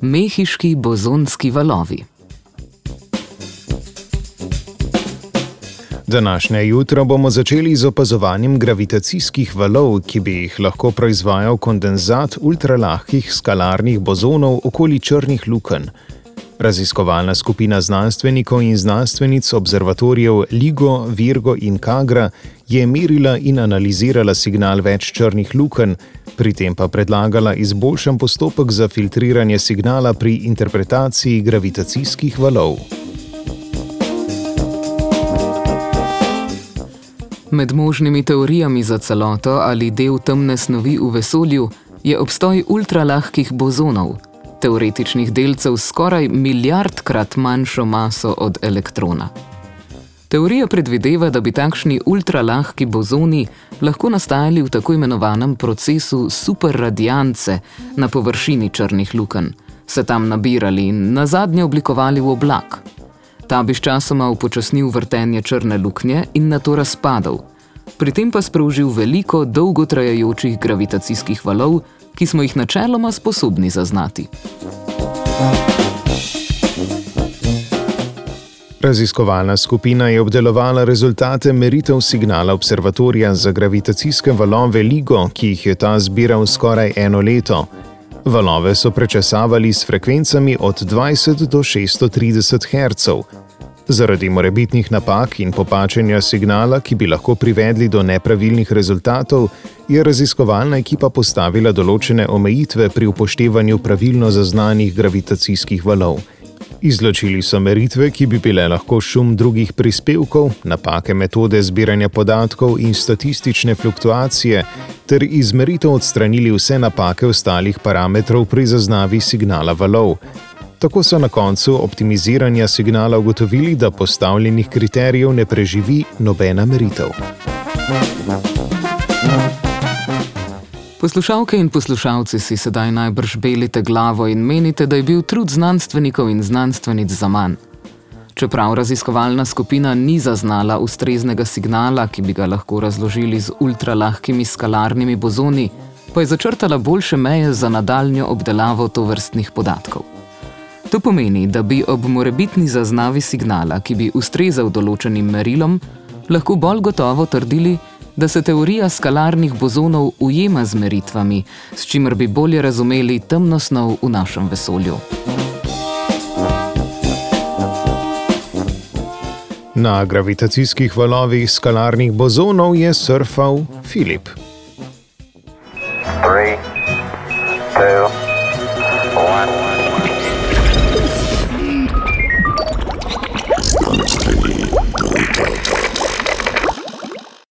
Mehiški bozonski valovi. Današnje jutro bomo začeli z opazovanjem gravitacijskih valov, ki bi jih lahko proizvajal kondenzat ultralahkih skalarnih bozonov okoli črnih lukenj. Raziskovalna skupina znanstvenikov in znanstvenic observatorijev LIGO, Virgo in Kagra je merila in analizirala signal več črnih lukenj, pri tem pa predlagala izboljšan postopek za filtriranje signala pri interpretaciji gravitacijskih valov. Med možnimi teorijami za celoto ali del temne snovi v vesolju je obstoj ultralahkih bozonov teoretičnih delcev skoraj milijardkrat manjšo maso od elektrona. Teorija predvideva, da bi takšni ultralahki bozoni lahko nastajali v tako imenovanem procesu superradiance na površini črnih lukenj, se tam nabirali in na zadnje oblikovali v oblak. Ta bi sčasoma upočasnil vrtenje črne luknje in na to razpadal, pri tem pa sprožil veliko dolgotrajajočih gravitacijskih valov, ki smo jih načeloma sposobni zaznati. Raziskovalna skupina je obdelovala rezultate meritev signala observatorija za gravitacijske valove LIGO, ki jih je ta zbiral skoraj eno leto. Valove so prečesavali s frekvencami od 20 do 630 Hz. Zaradi morebitnih napak in popačenja signala, ki bi lahko privedli do nepravilnih rezultatov, je raziskovalna ekipa postavila določene omejitve pri upoštevanju pravilno zaznanih gravitacijskih valov. Izločili so meritve, ki bi bile lahko šum drugih prispevkov, napake metode zbiranja podatkov in statistične fluktuacije, ter iz meritev odstranili vse napake ostalih parametrov pri zaznavi signala valov. Tako so na koncu optimiziranja signala ugotovili, da postavljenih kriterijev ne preživi nobena meritev. Poslušalke in poslušalci si sedaj najbrž belite glavo in menite, da je bil trud znanstvenikov in znanstvenic za manj. Čeprav raziskovalna skupina ni zaznala ustreznega signala, ki bi ga lahko razložili z ultralahkimi skalarnimi bozoni, pa je začrtala boljše meje za nadaljnjo obdelavo tovrstnih podatkov. To pomeni, da bi ob morebitni zaznavi signala, ki bi ustrezal določenim merilom, lahko bolj gotovo trdili, da se teorija skalarnih bozonov ujema z meritvami, s čimer bi bolje razumeli temno snov v našem vesolju. Na gravitacijskih valovih skalarnih bozonov je surfal Filip. 3, 2, 1.